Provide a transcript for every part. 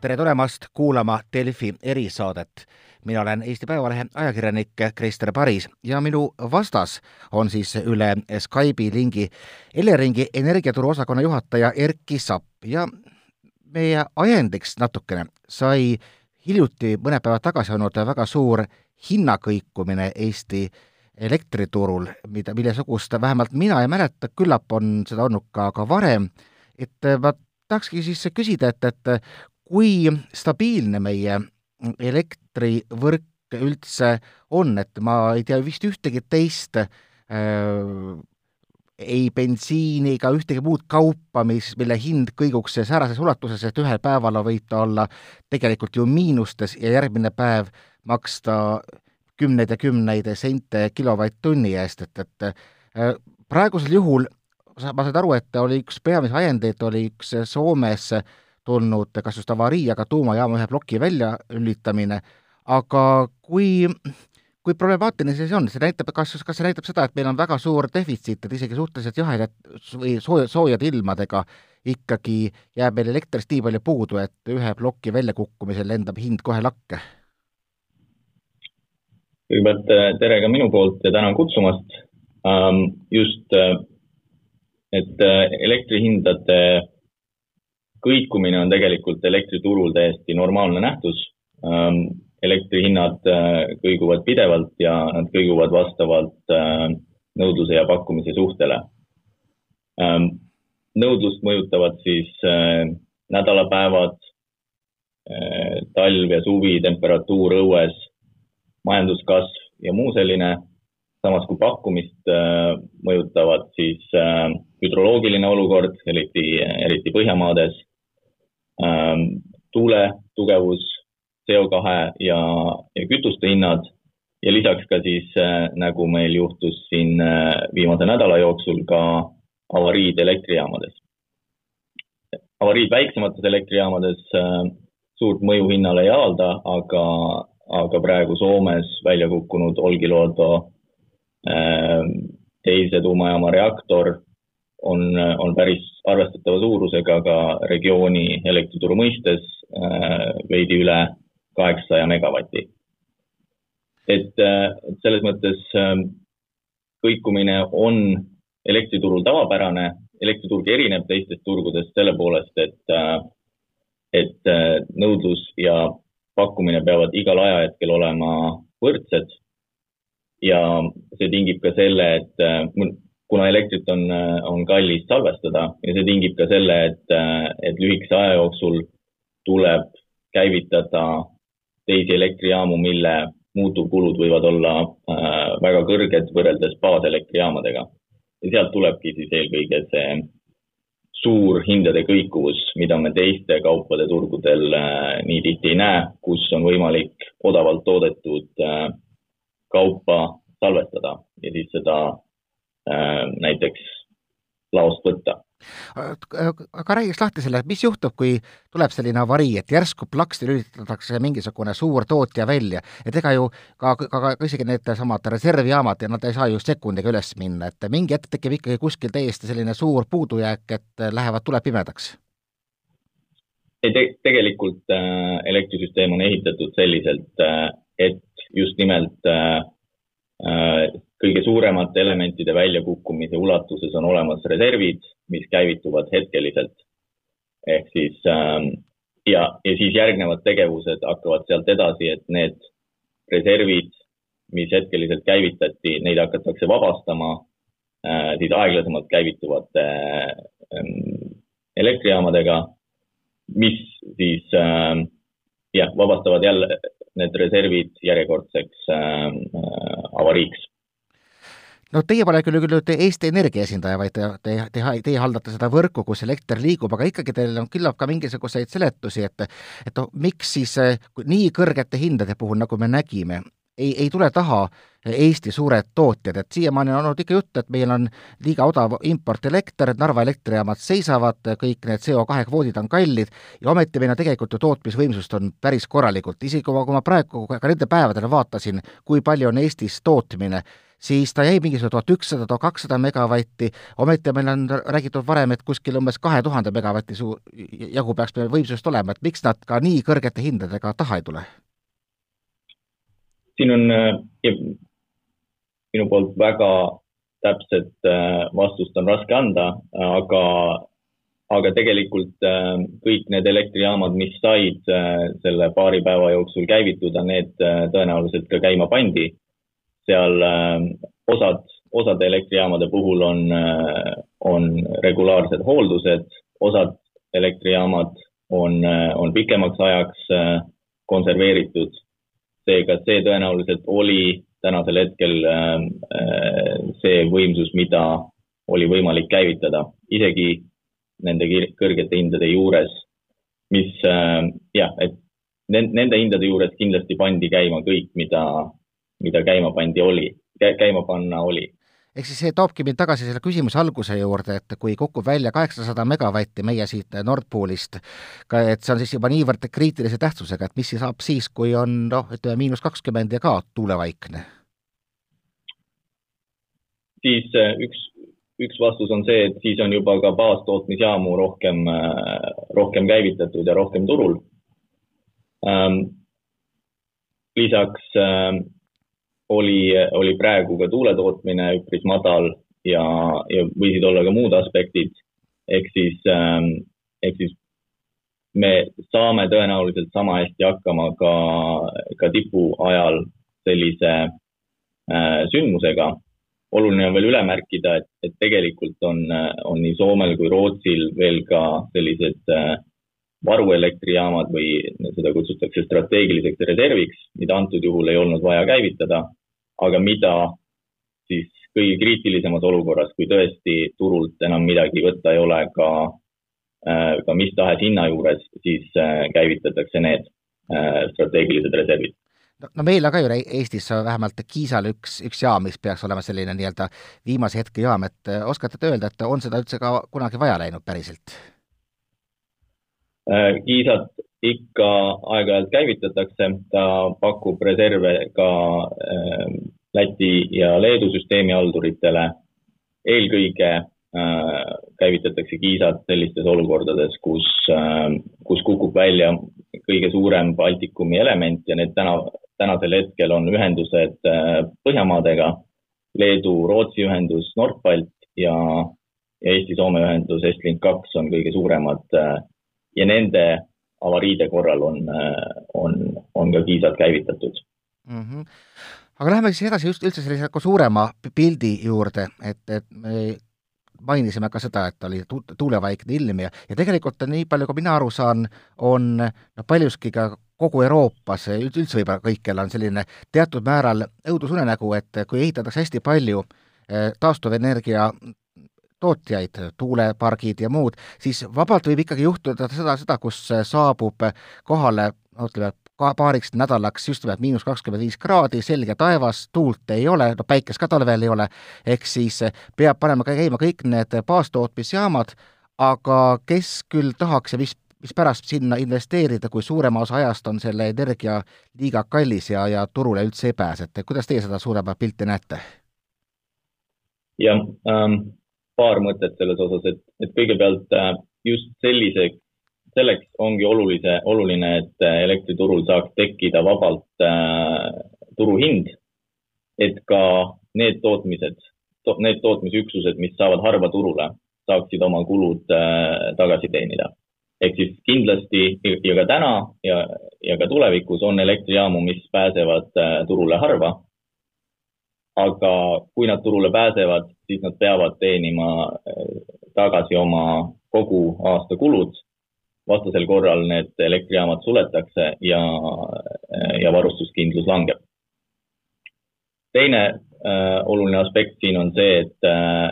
tere tulemast kuulama Delfi erisaadet. mina olen Eesti Päevalehe ajakirjanik Krister Paris ja minu vastas on siis üle Skype'i lingi Eleringi energiaturu osakonna juhataja Erki Sapp ja meie ajendiks natukene sai hiljuti, mõned päevad tagasi olnud väga suur hinnakõikumine Eesti elektriturul, mida, millesugust vähemalt mina ei mäleta, küllap on seda olnud ka, ka varem, et ma tahakski siis küsida, et, et kui stabiilne meie elektrivõrk üldse on, et ma ei tea vist ühtegi teist äh, ei bensiini ega ühtegi muud kaupa, mis, mille hind kõiguks säärases ulatuses, et ühel päeval võid ta olla tegelikult ju miinustes ja järgmine päev maksta kümneid ja kümneid sente kilovatt-tunni eest, et, et äh, praegusel juhul ma sain aru, et oli üks peamisi ajendeid, oli üks Soomes tulnud kas just avarii, aga tuumajaama ühe ploki väljalülitamine, aga kui kui problemaatiline see on, see näitab, kas, kas see näitab seda, et meil on väga suur defitsiit, et isegi suhteliselt jahedad või sooja, soojade ilmadega ikkagi jääb meil elektrist nii palju puudu, et ühe ploki väljakukkumisel lendab hind kohe lakke? kõigepealt äh, tere ka minu poolt ja tänan kutsumast. Ähm, just, äh, et äh, elektrihindade kõikumine on tegelikult elektriturul täiesti normaalne nähtus ähm, elektrihinnad äh, kõiguvad pidevalt ja nad kõiguvad vastavalt äh, nõudluse ja pakkumise suhtele. Ähm, nõudlust mõjutavad siis äh, nädalapäevad, talv ja suvi, temperatuur õues, majanduskasv ja muu selline. samas kui pakkumist mõjutavad siis hüdroloogiline olukord, eriti, eriti Põhjamaades, tuule tugevus CO2 ja, ja kütuste hinnad ja lisaks ka siis äh, nagu meil juhtus siin äh, viimase nädala jooksul ka avariid elektrijaamades. avariid väiksemates elektrijaamades äh, suurt mõju hinnale ei avalda, aga, aga praegu Soomes välja kukkunud Olkiluoto teise tuumajaama reaktor on, on päris arvestatava suurusega ka regiooni elektrituru mõistes veidi üle kaheksasaja megavati. et, äh, selles mõttes ähm, kõikumine on elektriturul tavapärane, elektriturg erineb teistest turgudest selle poolest, et, äh, et äh, nõudlus ja pakkumine peavad igal ajahetkel olema võrdsed. ja see tingib ka selle, et kuna elektrit on, on kallis salvestada ja see tingib ka selle, et, et lühikese aja jooksul tuleb käivitada teisi elektrijaamu, mille muutuvkulud võivad olla äh, väga kõrged võrreldes baaselektrijamadega. ja sealt tulebki siis eelkõige see suur hindade kõikuvus, mida me teiste kaupade turgudel äh, nii tihti ei näe, kus on võimalik odavalt toodetud äh, kaupa salvestada ja siis seda näiteks laost võtta. Aga räägiks lahti selle, mis juhtub, kui tuleb selline avarii, et järsku plaksti lülitatakse mingisugune suur tootja välja, et ega ju ka, ka, ka isegi needsamad reservjaamad ja nad ei saa ju sekundiga üles minna, et mingi hetk tekib ikkagi kuskil täiesti selline suur puudujääk, et lähevad tuled pimedaks? ei te, tegelikult äh, elektrisüsteem on ehitatud selliselt äh,, et just nimelt äh, äh kõige suuremate elementide väljakukkumise ulatuses on olemas reservid, mis käivituvad hetkeliselt. ehk siis ähm, ja, ja siis järgnevad tegevused hakkavad sealt edasi, et need reservid, mis hetkeliselt käivitati, neid hakatakse vabastama äh, siis aeglasemalt käivituvate äh, elektrijaamadega, mis siis äh, jah, vabastavad jälle need reservid järjekordseks äh, avariiks no teie pole küll küll Eesti Energia esindaja, vaid te, te, te, teie haldate seda võrku, kus elekter liigub, aga ikkagi teil on küllap ka mingisuguseid seletusi, et et miks siis nii kõrgete hindade puhul, nagu me nägime, ei, ei tule taha Eesti suured tootjad, et siiamaani on olnud ikka jutt, et meil on liiga odav importelekter, Narva elektrijaamad seisavad, kõik need CO2 kvoodid on kallid ja ometi meil on tegelikult ju tootmisvõimsust on päris korralikult, isegi kui ma, kui ma praegu ka nende päevadel vaatasin, kui palju on Eestis tootmine, siis ta jäi mingisugune tuhat ükssada, tuhat kakssada megavatti, ometi meil on räägitud varem, et kuskil umbes kahe tuhande megavati suu-, jagu peaks meil võimsust olema, et miks nad ka nii kõrgete hindadega taha ei tule? Siin on äh, minu poolt väga täpset äh, vastust on raske anda, aga, aga tegelikult äh, kõik need elektrijaamad, mis said selle paari päeva jooksul käivituda, need tõenäoliselt ka käima pandi seal äh, osad, osade elektrijaamade puhul on, äh, on regulaarsed hooldused, osad elektrijaamad on, äh, on pikemaks ajaks konserveeritud. Seega see tõenäoliselt oli tänasel hetkel see võimsus, mida oli võimalik käivitada, isegi nende kõrgete hindade juures, mis jah, et nende hindade juures kindlasti pandi käima kõik, mida, mida käima pandi, oli, käima panna oli ehk siis see toobki mind tagasi selle küsimuse alguse juurde, et kui kukub välja kaheksasada megavatti meie siit Nord Poolist, et see on siis juba niivõrd kriitilise tähtsusega, et mis siis saab siis, kui on noh, ütleme miinus kakskümmend ja ka tuulevaikne? siis äh, üks, üks vastus on see, et siis on juba ka baastootmisjaamu rohkem, äh, rohkem käivitatud ja rohkem turul. Ähm, lisaks ähm, oli, oli praegu ka tuuletootmine üpris madal ja, ja võisid olla ka muud aspektid. ehk siis ähm,, ehk siis me saame tõenäoliselt sama hästi hakkama ka, ka tipu ajal sellise äh, sündmusega. oluline on veel üle märkida, et, et tegelikult on, on nii Soomel kui Rootsil veel ka sellised äh, varuelektrijaamad või seda kutsutakse strateegiliseks reserviks, mida antud juhul ei olnud vaja käivitada, aga mida siis kõige kriitilisemas olukorras, kui tõesti turult enam midagi võtta ei ole ka, äh, ka mis tahes hinna juures, siis äh, käivitatakse need äh, strateegilised reservid no, no meil on ka ju Eestis vähemalt Kiisal üks, üks jaam, mis peaks olema selline nii-öelda viimase hetke jaam, et oskate te öelda, et on seda üldse ka kunagi vaja läinud päriselt? Kiisat ikka aeg-ajalt käivitatakse, ta pakub reserve ka äh, Läti ja Leedu süsteemi halduritele. eelkõige äh, käivitatakse Kiisat sellistes olukordades, kus, kus kukub välja kõige suurem Baltikumi element ja need täna, tänasel hetkel on ühendused Põhjamaadega, Leedu-Rootsi ühendus Nordbalt ja, ja Eesti-Soome ühendus Estlink kaks on kõige suuremad ja nende avariide korral on, on, on ka kiisad käivitatud mm. -hmm. aga läheme siis edasi just üldse sellise nagu suurema pildi juurde, et, et me mainisime ka seda, et oli tu-, tuulevaikne ilm ja, ja tegelikult nii palju, kui mina aru saan, on noh, paljuski ka kogu Euroopas, üldse võib-olla kõikjal on selline teatud määral õudusunenägu, et kui ehitatakse hästi palju eh, taastuvenergia tootjaid, tuulepargid ja muud, siis vabalt võib ikkagi juhtuda seda, seda, kus saabub kohale ütleme, ka paariks nädalaks just nimelt miinus kakskümmend viis kraadi, selge taevas, tuult ei ole, no päikest ka talvel ei ole, ehk siis peab panema käima kõik need baastootmisjaamad, aga kes küll tahaks ja mis, mispärast sinna investeerida, kui suurema osa ajast on selle energia liiga kallis ja, ja turule üldse ei pääse, et kuidas teie seda suuremat pilti näete? jah ähm,, paar mõtet selles osas, et, et kõigepealt äh, just sellise, selleks ongi olulise, oluline, et äh, elektriturul saaks tekkida vabalt äh, turuhind, et ka need tootmised to,, need tootmisüksused, mis saavad harva turule, saaksid oma kulud äh, tagasi teenida. ehk siis kindlasti ja ka täna ja, ja ka tulevikus on elektrijaamu, mis pääsevad äh, turule harva aga kui nad turule pääsevad, siis nad peavad teenima äh, tagasi oma kogu aasta kulud. vastasel korral need elektrijaamad suletakse ja, äh, ja varustuskindlus langeb. teine äh, oluline aspekt siin on see, et äh,,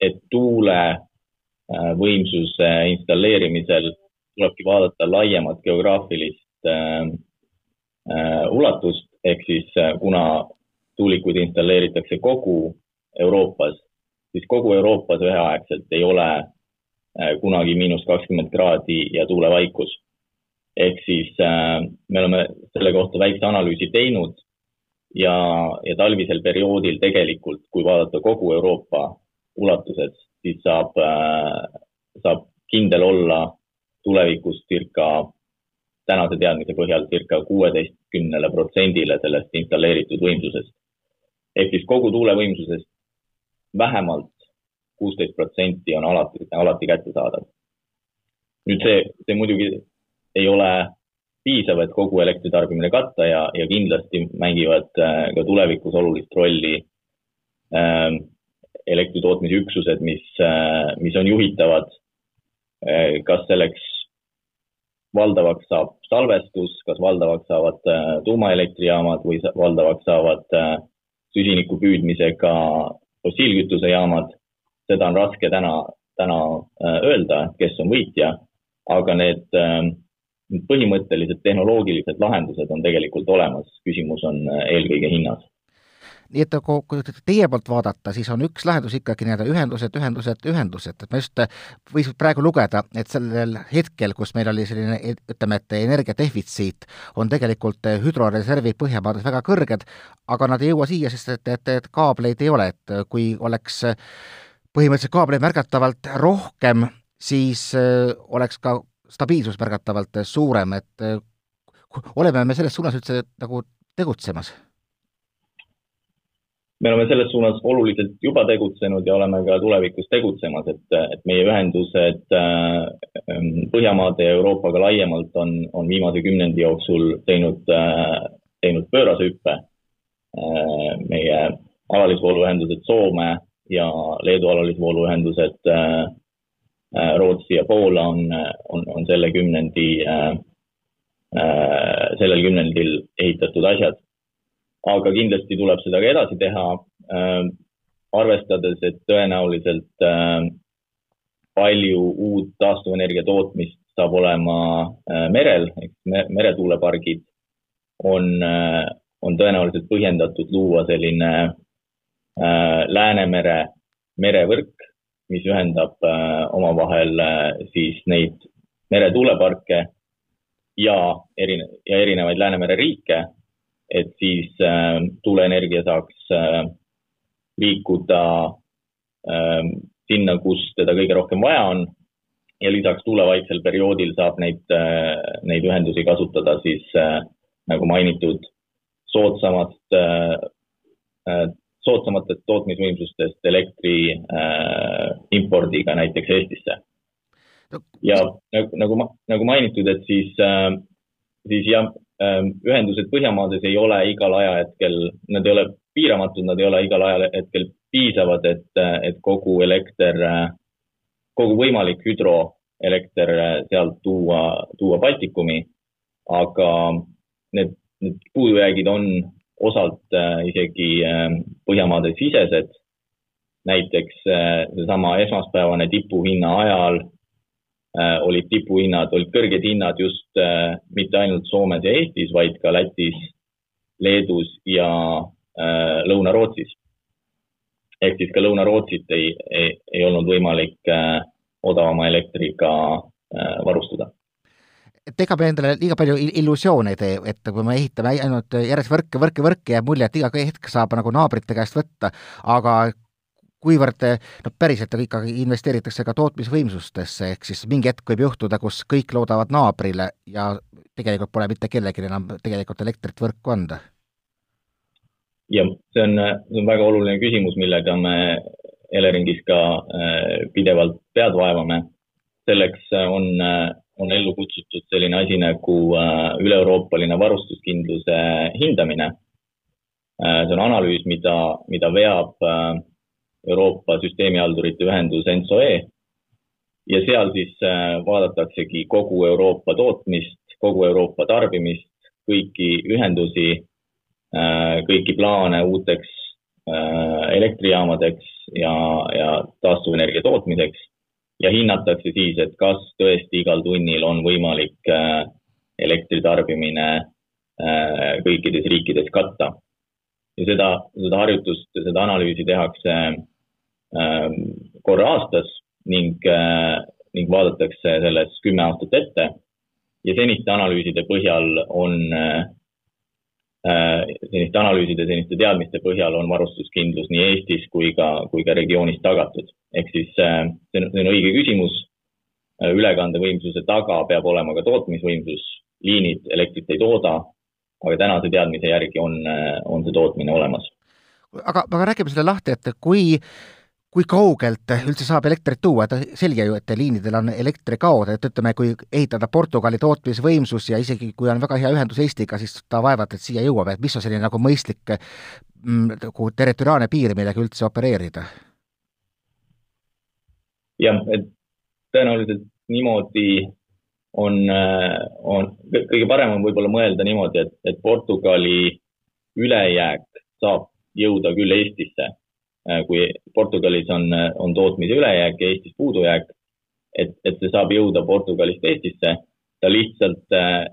et tuule äh, installeerimisel tulebki vaadata laiemat geograafilist äh, äh, ulatust, ehk siis äh, kuna tuulikuid installeeritakse kogu Euroopas, siis kogu Euroopas üheaegselt ei ole äh, kunagi miinus kakskümmend kraadi ja tuulevaikus. ehk siis äh, me oleme selle kohta väikse analüüsi teinud ja, ja talvisel perioodil tegelikult, kui vaadata kogu Euroopa ulatuses, siis saab, saab kindel olla tulevikus circa, tänase teadmise põhjal circa kuueteistkümnele protsendile sellest installeeritud võimsusest. Ehk siis kogu tuulevõimsusest vähemalt kuusteist protsenti on alati, alati kättesaadav. nüüd see, see muidugi ei ole piisav, et kogu elektritarbimine katta ja, ja kindlasti mängivad äh, ka tulevikus olulist rolli äh, elektritootmisüksused, mis äh,, mis on juhitavad äh,. kas selleks valdavaks saab salvestus, kas valdavaks saavad äh, tuumaelektrijaamad või valdavaks saavad äh, süsiniku püüdmisega fossiilkütusejaamad. seda on raske täna, täna äh, öelda, kes on võitja, aga need äh, põhimõttelised tehnoloogilised lahendused on tegelikult olemas, küsimus on äh, eelkõige hinnas nii et kui, kui teie poolt vaadata, siis on üks lahendus ikkagi nii-öelda ühendused, ühendused, ühendused, et ma just võis praegu lugeda, et sellel hetkel, kus meil oli selline ütleme, et energiadefitsiit, on tegelikult hüdroreservid Põhjamaades väga kõrged, aga nad ei jõua siia, sest et, et, et kaableid ei ole, et kui oleks põhimõtteliselt kaableid märgatavalt rohkem, siis oleks ka stabiilsus märgatavalt suurem, et äh, oleme me selles suunas üldse nagu tegutsemas? Me oleme selles suunas oluliselt juba tegutsenud ja oleme ka tulevikus tegutsemas, et, et meie ühendused äh, Põhjamaade ja Euroopaga laiemalt on, on viimase kümnendi jooksul teinud, äh, teinud pöörase hüppe. meie alalisvooluühendused Soome ja Leedu alalisvooluühendused Äh, Rootsi ja Poola on, on, on selle kümnendi, äh, äh, sellel kümnendil ehitatud asjad. Aga kindlasti tuleb seda ka edasi teha, arvestades, et tõenäoliselt palju uut taastuvenergia tootmist saab olema merel, ehk meretuulepargid on, on tõenäoliselt põhjendatud luua selline Läänemere merevõrk, mis ühendab äh, omavahel äh, siis neid meretuuleparke ja erine-, ja erinevaid Läänemere riike, et siis äh, tuuleenergia saaks liikuda sinna, kus teda kõige rohkem vaja on ja lisaks tuulevaiksel perioodil saab neid, neid ühendusi kasutada siis nagu mainitud soodsamast soodsamatest tootmisvõimsustest elektri äh, impordiga näiteks Eestisse. ja nagu, nagu, nagu mainitud, et siis äh,, siis jah äh,, ühendused Põhjamaades ei ole igal ajahetkel, nad ei ole piiramatud, nad ei ole igal ajahetkel piisavad, et, et kogu elekter kogu võimalik hüdroelekter sealt tuua, tuua Baltikumi. aga need, need puudujäägid on osalt isegi äh, Põhjamaade sisesed. näiteks äh, seesama esmaspäevane tipuhinna ajal olid tipuhinnad, olid kõrged hinnad just mitte ainult Soomes ja Eestis, vaid ka Lätis, Leedus ja Lõuna-Rootsis. ehk siis ka Lõuna-Rootsit ei, ei, ei olnud võimalik odavama elektriga varustada et ega me endale liiga palju illusioone ei tee, et kui me ehitame ainult järjest võrke, võrke, võrke, jääb mulje, et iga hetk saab nagu naabrite käest võtta, aga kuivõrd noh, päriselt ikkagi investeeritakse ka tootmisvõimsustesse, ehk siis mingi hetk võib juhtuda, kus kõik loodavad naabrile ja tegelikult pole mitte kellelgi enam tegelikult elektrit võrku anda? jah, see on, see on väga oluline küsimus, millega me Eleringis ka äh, pidevalt pead vaevame. selleks on on ellu kutsutud selline asi nagu üle-euroopaline varustuskindluse hindamine. See on analüüs, mida, mida veab Euroopa süsteemihaldurite ühendus ENSOE ja seal siis vaadataksegi kogu Euroopa tootmist, kogu Euroopa tarbimist, kõiki ühendusi, kõiki plaane uuteks elektrijaamadeks ja, ja taastuvenergia tootmiseks ja hinnatakse siis, et kas tõesti igal tunnil on võimalik äh, elektritarbimine äh, kõikides riikides katta. Ja seda, seda harjutust, seda analüüsi tehakse ähm, korra aastas ning, äh, ning vaadatakse selles kümme aastat ette ja seniste analüüside põhjal on, selliste analüüside, selliste teadmiste põhjal on varustuskindlus nii Eestis kui ka, kui ka regioonis tagatud. ehk siis see on, see on õige küsimus. ülekandevõimsuse taga peab olema ka tootmisvõimsus, liinid elektrit ei tooda, aga tänase teadmise järgi on, on see tootmine olemas. aga, aga räägime selle lahti, et kui kui kaugelt üldse saab elektrit tuua, et selge ju, et liinidel on elektrikaod, et ütleme, kui ehitada Portugali tootmisvõimsus ja isegi kui on väga hea ühendus Eestiga, siis ta vaevalt, et siia jõuab, et mis on selline nagu mõistlik mm, nagu territoriaalne piir, millega üldse opereerida? jah, et tõenäoliselt niimoodi on, on, kõige parem on võib-olla mõelda niimoodi, et, et Portugali ülejääk saab jõuda küll Eestisse kui Portugalis on, on tootmise ülejääk ja Eestis puudujääk, et, et see saab jõuda Portugalist Eestisse, ta lihtsalt,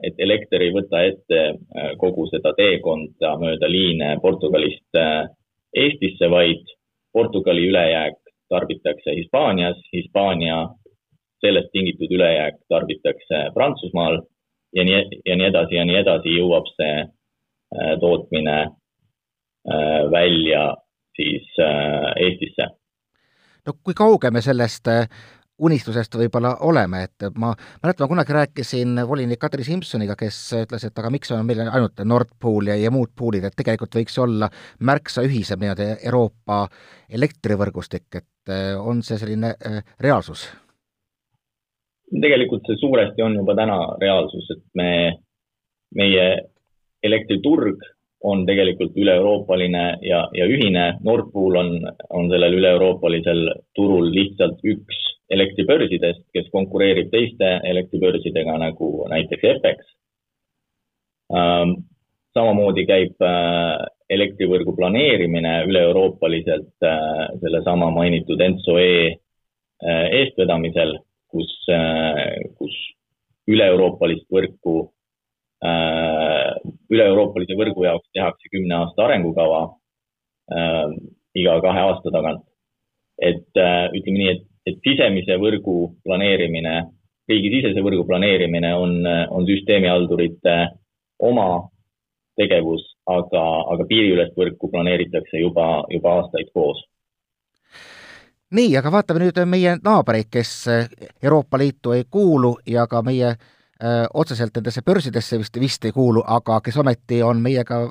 et elekter ei võta ette kogu seda teekonda mööda liine Portugalist Eestisse, vaid Portugali ülejääk tarbitakse Hispaanias, Hispaania sellest tingitud ülejääk tarbitakse Prantsusmaal ja nii, ja nii edasi ja nii edasi jõuab see tootmine välja siis äh, Eestisse. no kui kauge me sellest äh, unistusest võib-olla oleme, et ma mäletan, ma kunagi rääkisin volinik Kadri Simsoniga, kes ütles, et aga miks on meil ainult Nord Pool ja, ja muud poolid, et tegelikult võiks olla märksa ühisem nii-öelda Euroopa elektrivõrgustik, et äh, on see selline reaalsus? Tegelikult see suuresti on juba täna reaalsus, et me, meie elektriturg on tegelikult üle-euroopaline ja, ja ühine. Nord Pool on, on sellel üle-euroopalisel turul lihtsalt üks elektribörsidest, kes konkureerib teiste elektribörsidega nagu näiteks EPEX ähm,. samamoodi käib äh, elektrivõrgu planeerimine üle-euroopaliselt äh, sellesama mainitud ENTSO-E äh, eestvedamisel, kus kus üle-euroopalist võrku üle-euroopalise võrgu jaoks tehakse kümne aasta arengukava iga kahe aasta tagant. et ütleme nii, et, et sisemise võrgu planeerimine, riigisisese võrgu planeerimine on, on süsteemihaldurite oma tegevus, aga, aga piiriülest võrku planeeritakse juba, juba aastaid koos nii, aga vaatame nüüd meie naabreid, kes Euroopa Liitu ei kuulu ja ka meie äh, öö, otseselt nendesse börsidesse vist, vist ei kuulu, aga kes ometi on meiega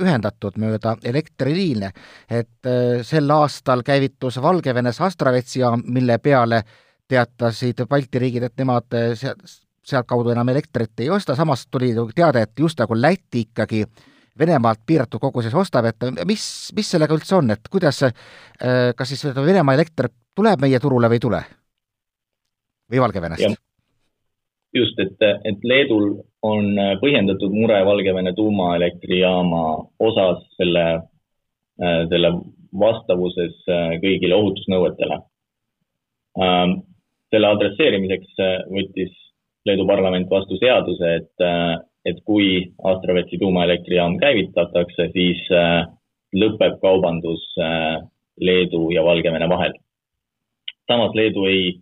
ühendatud mööda elektriliine. et sel aastal käivitus Valgevenes Astravetsi jaam, mille peale teatasid Balti riigid, et nemad sealt, sealtkaudu enam elektrit ei osta, samas tuli teade, et just nagu Läti ikkagi Venemaalt piiratud koguses ostab, et mis, mis sellega üldse on, et kuidas, kas siis Venemaa elekter tuleb meie turule või ei tule? või Valgevenest? just, et, et Leedul on põhjendatud mure Valgevene tuumaelektrijaama osas selle, selle vastavuses kõigile ohutusnõuetele. selle adresseerimiseks võttis Leedu parlament vastu seaduse, et, et kui Astravetsi tuumaelektrijaam käivitatakse, siis lõpeb kaubandus Leedu ja Valgevene vahel. samas Leedu ei,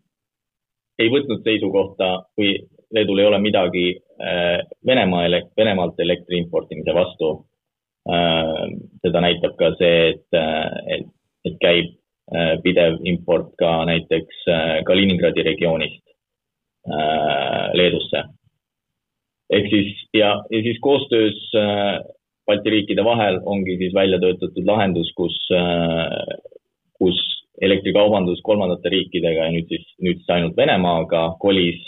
ei võtnud seisukohta või Leedul ei ole midagi äh, Venemaa, Venemaalt elektri importimise vastu. Äh, seda näitab ka see, et, äh, et, et käib pidev import ka näiteks Kaliningradi regioonist Leedusse. Ehk siis ja, ja siis koostöös Balti riikide vahel ongi siis välja töötatud lahendus, kus, kus elektrikaubandus kolmandate riikidega ja nüüd siis, nüüd siis ainult Venemaaga kolis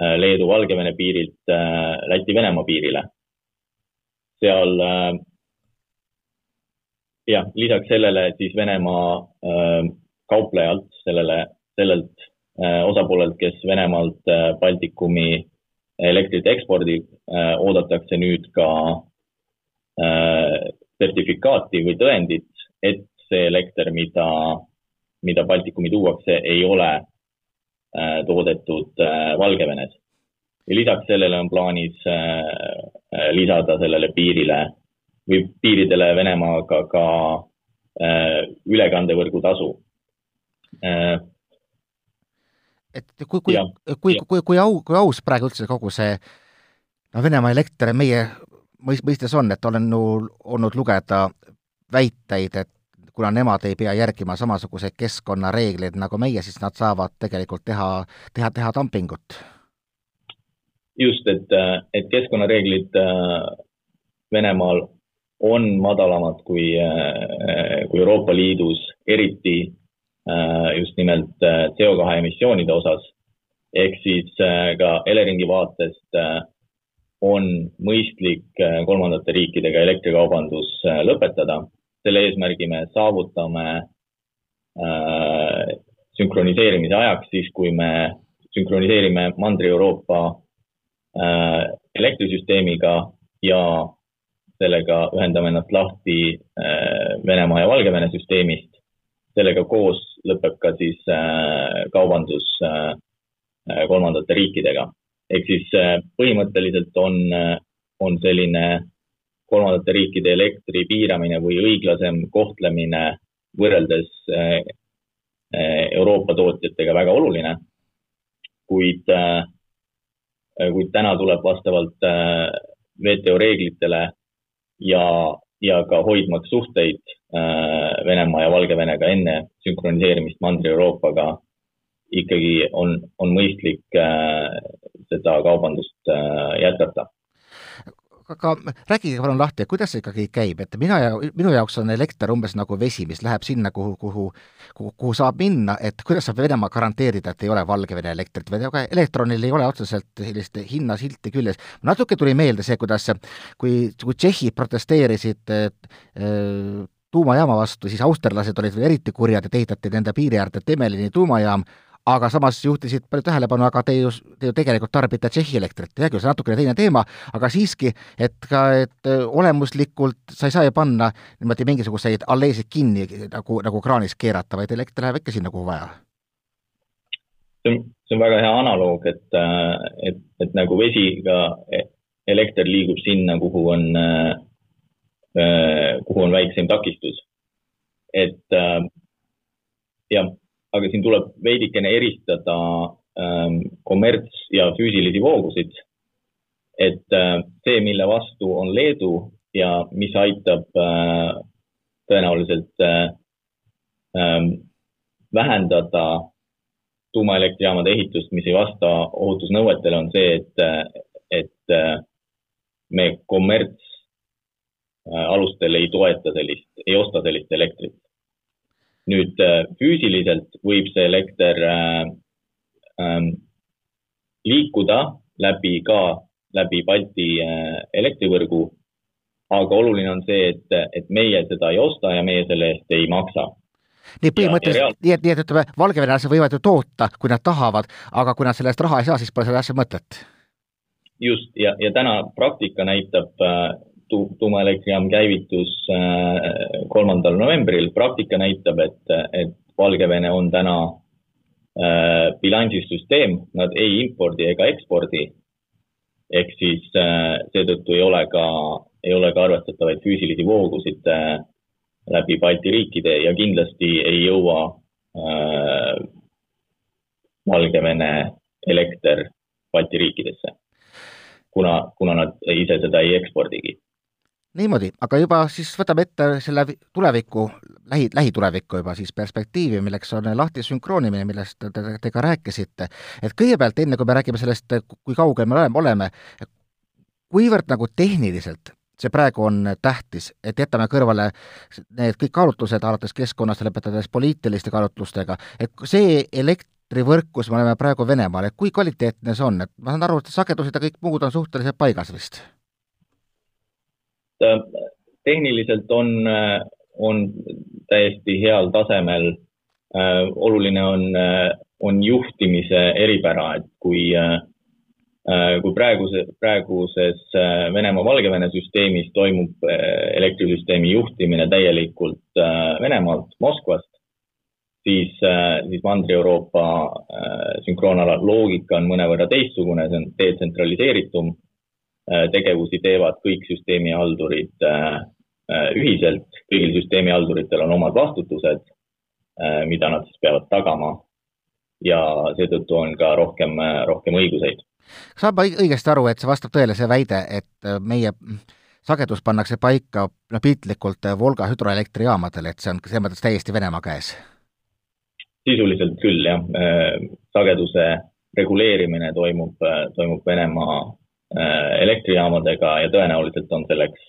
Äh, Leedu-Valgevene piirilt äh, Läti-Venemaa piirile. seal äh, jah, lisaks sellele siis Venemaa kauplejalt, sellele, sellelt osapoolelt, kes Venemaalt Baltikumi elektrit ekspordib, oodatakse nüüd ka sertifikaati või tõendit, et see elekter, mida, mida Baltikumi tuuakse, ei ole Äh, toodetud äh, Valgevenes. ja lisaks sellele on plaanis äh, lisada sellele piirile või piiridele Venemaaga ka ülekandevõrgu tasu. Et kui, kui, kui, kui, kui au, kui aus praegu üldse kogu see no Venemaa elekter meie mõistes on, et olen olnud lugeda väiteid, et kuna nemad ei pea järgima samasuguseid keskkonnareegleid nagu meie, siis nad saavad tegelikult teha, teha, teha dumpingut. just, et, et keskkonnareeglid Venemaal on madalamad kui, kui Euroopa Liidus, eriti just nimelt CO2 emissioonide osas. ehk siis ka Eleringi vaatest on mõistlik kolmandate riikidega elektrikaubandus lõpetada selle eesmärgi me saavutame äh, sünkroniseerimise ajaks, siis kui me sünkroniseerime Mandri-Euroopa äh, elektrisüsteemiga ja sellega ühendame ennast lahti äh, Venemaa ja Valgevene süsteemist. sellega koos lõpeb ka siis äh, kaubandus äh, kolmandate riikidega. ehk siis äh, põhimõtteliselt on, äh, on selline kolmandate riikide elektri piiramine või õiglasem kohtlemine võrreldes Euroopa tootjatega väga oluline. kuid, kuid täna tuleb vastavalt WTO reeglitele ja, ja ka hoidmaks suhteid Venemaa ja Valgevenega enne sünkroniseerimist Mandri-Euroopaga ikkagi on, on mõistlik seda kaubandust jätkata aga rääkige palun lahti, kuidas see ikkagi käib, et mina ja minu jaoks on elekter umbes nagu vesi, mis läheb sinna, kuhu, kuhu, kuhu, kuhu saab minna, et kuidas saab Venemaa garanteerida, et ei ole Valgevene elektrit või aga elektronil ei ole otseselt sellist hinnasilti küljes. natuke tuli meelde see, kuidas, kui, kui tšehhid protesteerisid äh, tuumajaama vastu, siis austerlased olid veel eriti kurjad, et ehitati nende piiri äärde Temelini tuumajaam, aga samas juhtisid palju tähelepanu, aga te ju, te ju tegelikult tarbite Tšehhi elektrit, hea küll, see on natukene teine teema, aga siiski, et ka, et äh, olemuslikult sa ei saa ju panna niimoodi mingisuguseid alleesid kinni nagu, nagu kraanis keerata, vaid elekter läheb ikka sinna, kuhu vaja. see on, see on väga hea analoog, et, äh, et, et nagu vesiga e-, elekter liigub sinna, kuhu on, äh, kuhu on väikseim takistus. et ja aga siin tuleb veidikene eristada ähm, kommerts- ja füüsilisi voogusid. et äh, see, mille vastu on Leedu ja mis aitab äh, tõenäoliselt äh, äh, vähendada tuumaelektrijaamade ehitust, mis ei vasta ohutusnõuetele, on see, et, et äh, me kommerts äh, alustel ei toeta sellist, ei osta sellist elektrit nüüd äh, füüsiliselt võib see elekter äh, äh, liikuda läbi ka, läbi Balti äh, elektrivõrgu. aga oluline on see, et, et meie seda ei osta ja meie selle eest ei maksa nii põhimõtteliselt, nii et, nii et ütleme, valgevenelased võivad ju toota, kui nad tahavad, aga kui nad selle eest raha ei saa, siis pole selle asja mõtet. just, ja, ja täna praktika näitab äh, tu-, tuumaelektrijaam käivitus äh, kolmandal novembril, praktika näitab, et, et Valgevene on täna äh, bilansis süsteem, nad ei impordi ega ekspordi. ehk siis äh, seetõttu ei ole ka, ei ole ka arvestatavaid füüsilisi voogusid läbi Balti riikide ja kindlasti ei jõua Valgevene elekter Balti riikidesse kuna, kuna nad ise seda ei ekspordigi niimoodi, aga juba siis võtame ette selle tuleviku, lähi, lähituleviku juba siis perspektiivi, milleks on lahti sünkroonimine, millest te, te, te ka rääkisite. et kõigepealt, enne kui me räägime sellest, kui kaugel me oleme, oleme, kuivõrd nagu tehniliselt see praegu on tähtis, et jätame kõrvale need kõik kaalutlused, alates keskkonnast ja lõpetades poliitiliste kaalutlustega, et see elektrivõrk, kus me oleme praegu Venemaal, et kui kvaliteetne see on, et ma saan aru, et sagedused ja kõik muud on suhteliselt paigas vist tehniliselt on, äh, on täiesti heal tasemel. Äh, oluline on, on juhtimise eripära, et kui, kui praeguse, praeguses Venemaa-Valgevene süsteemis toimub elektrisüsteemi juhtimine täielikult Venemaalt, Moskvast, siis, siis Mandri-Euroopa sünkroonala loogika on mõnevõrra teistsugune, see on detsentraliseeritum Äh, tegevusi teevad kõik süsteemihaldurid äh, äh, ühiselt, kõigil süsteemihalduritel on omad vastutused, mida nad siis peavad tagama ja seetõttu on ka rohkem, rohkem õiguseid. saan ma õigesti aru, et see vastab tõele, see väide, et meie sagedus pannakse paika noh, piltlikult Volga hüdroelektrijaamadel, et see on selles mõttes täiesti Venemaa käes? sisuliselt küll, jah. sageduse reguleerimine toimub, toimub Venemaa elektrijaamadega ja tõenäoliselt on selleks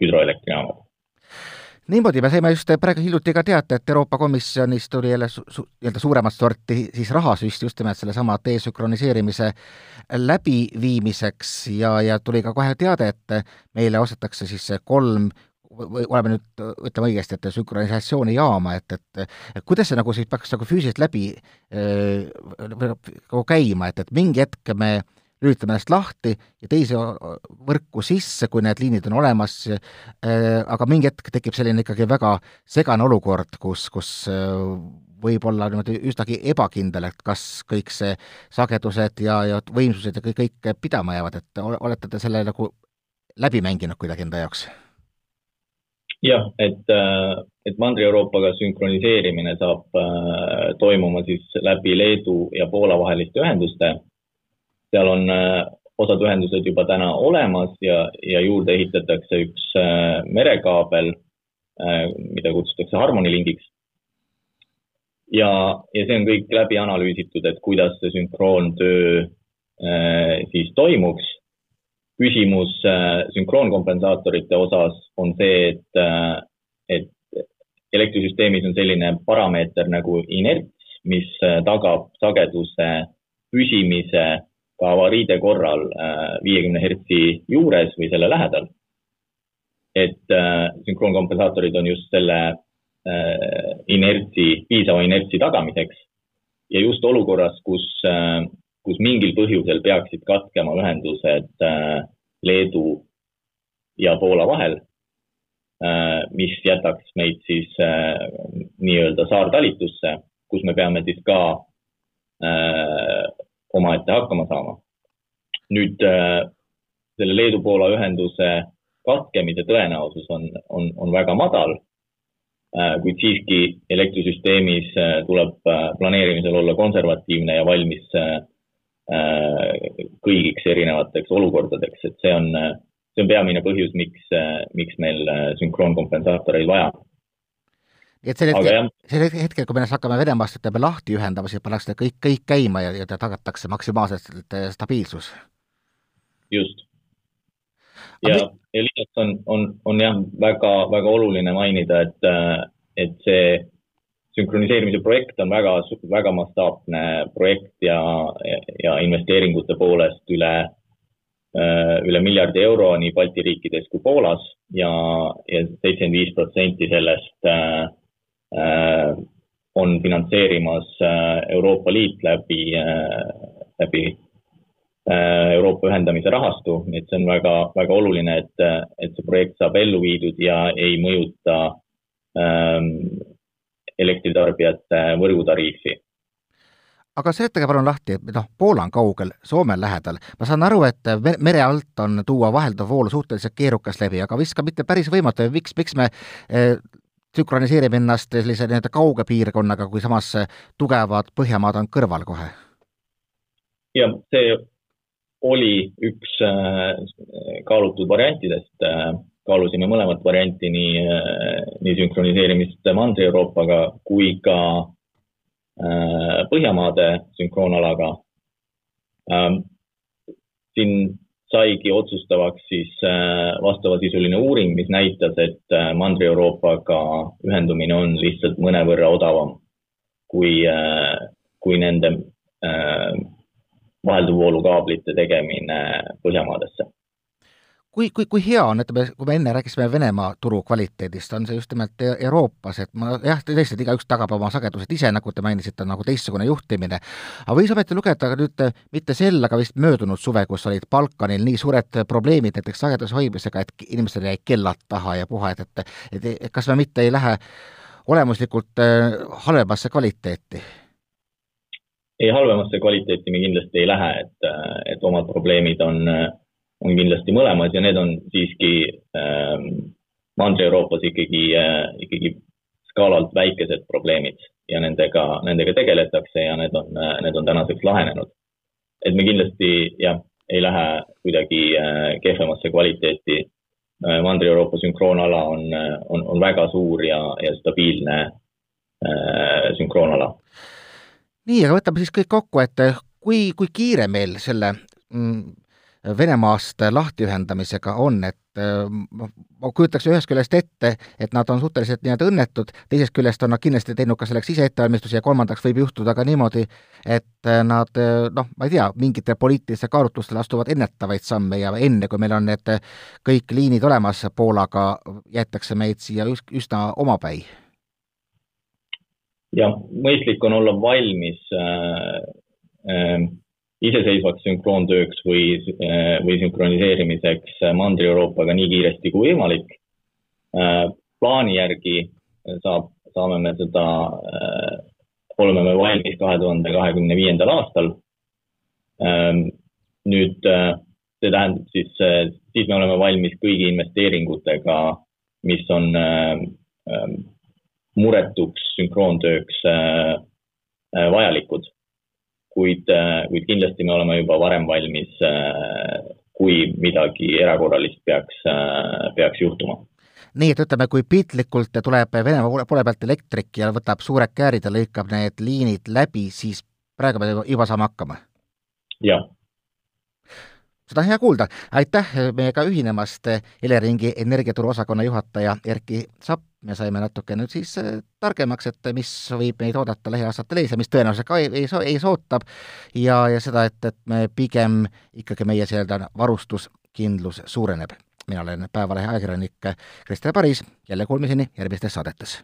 hüdroelektrijaamad. Niimoodi me saime just praegu hiljuti ka teate, et Euroopa Komisjonist tuli jälle nii-öelda suuremat sorti siis rahasüst just nimelt sellesama desünkroniseerimise läbiviimiseks ja, ja tuli ka kohe teade, et meile ostetakse siis kolm või oleme nüüd, ütleme õigesti, et sünkronisatsioonijaama, et, et, kuidas see nagu siis peaks nagu füüsiliselt läbi nagu käima, et, et mingi hetk me äh, lülitame ennast lahti ja teise võrku sisse, kui need liinid on olemas, äh, aga mingi hetk tekib selline ikkagi väga segane olukord, kus, kus äh, võib olla niimoodi üsnagi ebakindel, et kas kõik see sagedused ja, ja võimsused ja kõik, kõik pidama jäävad, et olete te selle nagu läbi mänginud kuidagi enda jaoks? jah, et, äh, et Mandri-Euroopaga sünkroniseerimine saab toimuma siis läbi Leedu ja Poola vaheliste ühenduste seal on äh, osad ühendused juba täna olemas ja, ja juurde ehitatakse üks äh, merekaabel, äh, mida kutsutakse Harmony lingiks. ja, ja see on kõik läbi analüüsitud, et kuidas see sünkroontöö siis toimuks. küsimus sünkroonkompensaatorite osas on see, et, et elektrisüsteemis on selline parameeter nagu inerts, mis tagab sageduse püsimise ka avariide korral äh, viiekümne hertsi juures või selle lähedal. et äh, sünkroonkompensaatorid on just selle äh, inertsi, piisava inertsi tagamiseks ja just olukorras, kus, kus mingil põhjusel peaksid katkema ühendused Leedu ja Poola vahel, mis jätaks meid siis nii-öelda saartalitusse, kus me peame siis ka omaette hakkama saama. nüüd äh, selle Leedu-Poola ühenduse katkemise tõenäosus on, on, on väga madal, äh, kuid siiski elektrisüsteemis äh, tuleb planeerimisel olla konservatiivne ja valmis kõigiks erinevateks olukordadeks, et see on, see on peamine põhjus, miks, miks meil sünkroonkompensaatoreid vaja on et sel hetkel, sel hetkel, kui me ennast hakkame Venemaast ütleme lahti ühendama, siis pannakse kõik, kõik käima ja, ja tagatakse maksimaalselt äh, stabiilsus. just. ja, ja lisaks on, on, on jah, väga, väga oluline mainida, et, äh, et see sünkroniseerimise projekt on väga, väga mastaapne projekt ja, ja, investeeringute poolest üle, äh, üle miljardi euro nii Balti riikides kui Poolas ja, ja seitsekümmend viis protsenti sellest Äh, on finantseerimas äh, Euroopa Liit läbi, äh, läbi Euroopa ühendamise rahastu, et see on väga, väga oluline, et, et see projekt saab ellu viidud ja ei mõjuta ähm, elektritarbijate võrgutariifi. Aga seletage palun lahti, noh, Poola on kaugel, Soome on lähedal, ma saan aru, et mere alt on tuua vahelduv vool suhteliselt keerukas läbi, aga vist ka mitte päris võimatu, miks, miks me sünkroniseerib ennast sellise nii-öelda kauge piirkonnaga, kui samas tugevad Põhjamaad on kõrval kohe? jah, see oli üks äh, kaalutud variantidest, äh, kaalusime mõlemat varianti, nii, äh, nii sünkroniseerimist Mandri-Euroopaga kui ka Põhjamaade sünkroonalaga. Ähm, siin saigi otsustavaks siis äh, vastavasisuline uuring, mis näitas, et äh, Mandri-Euroopaga ühendumine on lihtsalt mõnevõrra odavam kui, äh, kui nende vahelduvvoolukaablite tegemine Põhjamaadesse kui, kui, kui hea on, ütleme, kui me enne rääkisime Venemaa turu kvaliteedist, on see just nimelt e-, Euroopas, et ma jah, tõesti, et igaüks tagab oma sagedused ise, nagu te mainisite, on nagu teistsugune juhtimine, aga võis ometi lugeda ka nüüd mitte sel, aga vist möödunud suve, kus olid Balkanil nii suured probleemid näiteks sageduse hoidmisega, et inimestel jäid kellad taha ja puha, et, et et, et kas me mitte ei lähe olemuslikult äh, halvemasse kvaliteeti? ei, halvemasse kvaliteeti me kindlasti ei lähe, et, et omad probleemid on äh, on kindlasti mõlemad ja need on siiski ähm, Mandri-Euroopas ikkagi äh,, ikkagi skaalalt väikesed probleemid ja nendega, nendega tegeletakse ja need on, äh, need on tänaseks lahenenud. et me kindlasti jah, ei lähe kuidagi äh, kehvemasse kvaliteeti Mandri-Euroopa sünkroonala on, on, on väga suur ja, ja stabiilne sünkroonala. nii, aga võtame siis kõik kokku, et kui, kui kiire meil selle mm, Venemaast lahtiühendamisega on, et äh, ma kujutaks ühest küljest ette, et nad on suhteliselt nii-öelda õnnetud, teisest küljest on nad kindlasti teinud ka selleks ise ettevalmistusi ja kolmandaks võib juhtuda ka niimoodi, et äh, nad äh, noh, ma ei tea, mingitel poliitilistel kaalutlustel astuvad ennetavaid samme ja enne, kui meil on need kõik liinid olemas Poolaga, jäetakse meid siia üsna omapäi. jah, mõistlik on olla valmis äh, äh iseseisvaks sünkroontööks või, äh, või sünkroniseerimiseks Mandri-Euroopaga nii kiiresti kui võimalik. Äh, plaani järgi saab, saame me seda, äh, oleme me valmis kahe tuhande kahekümne viiendal aastal. Nüüd see tähendab siis, siis me oleme valmis kõigi investeeringutega, mis on muretuks sünkroontööks vajalikud kuid, äh, kuid kindlasti me oleme juba varem valmis, äh, kui midagi erakorralist peaks, äh, peaks juhtuma nii et ütleme, kui piltlikult tuleb Venemaa poole pealt elektrik ja võtab suured käärid ja lõikab need liinid läbi, siis praegu me juba saame hakkama? jah. seda on hea kuulda, aitäh meiega ühinemast, Eleringi energiaturu osakonna juhataja Erki Sapp me saime natuke nüüd siis äh, targemaks, et mis võib meid oodata lähiaastatel ees ja mis tõenäoliselt ka ees, ees ootab ja, ja seda, et, et me pigem ikkagi meie nii-öelda varustuskindlus suureneb. mina olen Päevalehe ajakirjanik Krister Paris, jälle kuulmiseni järgmistes saadetes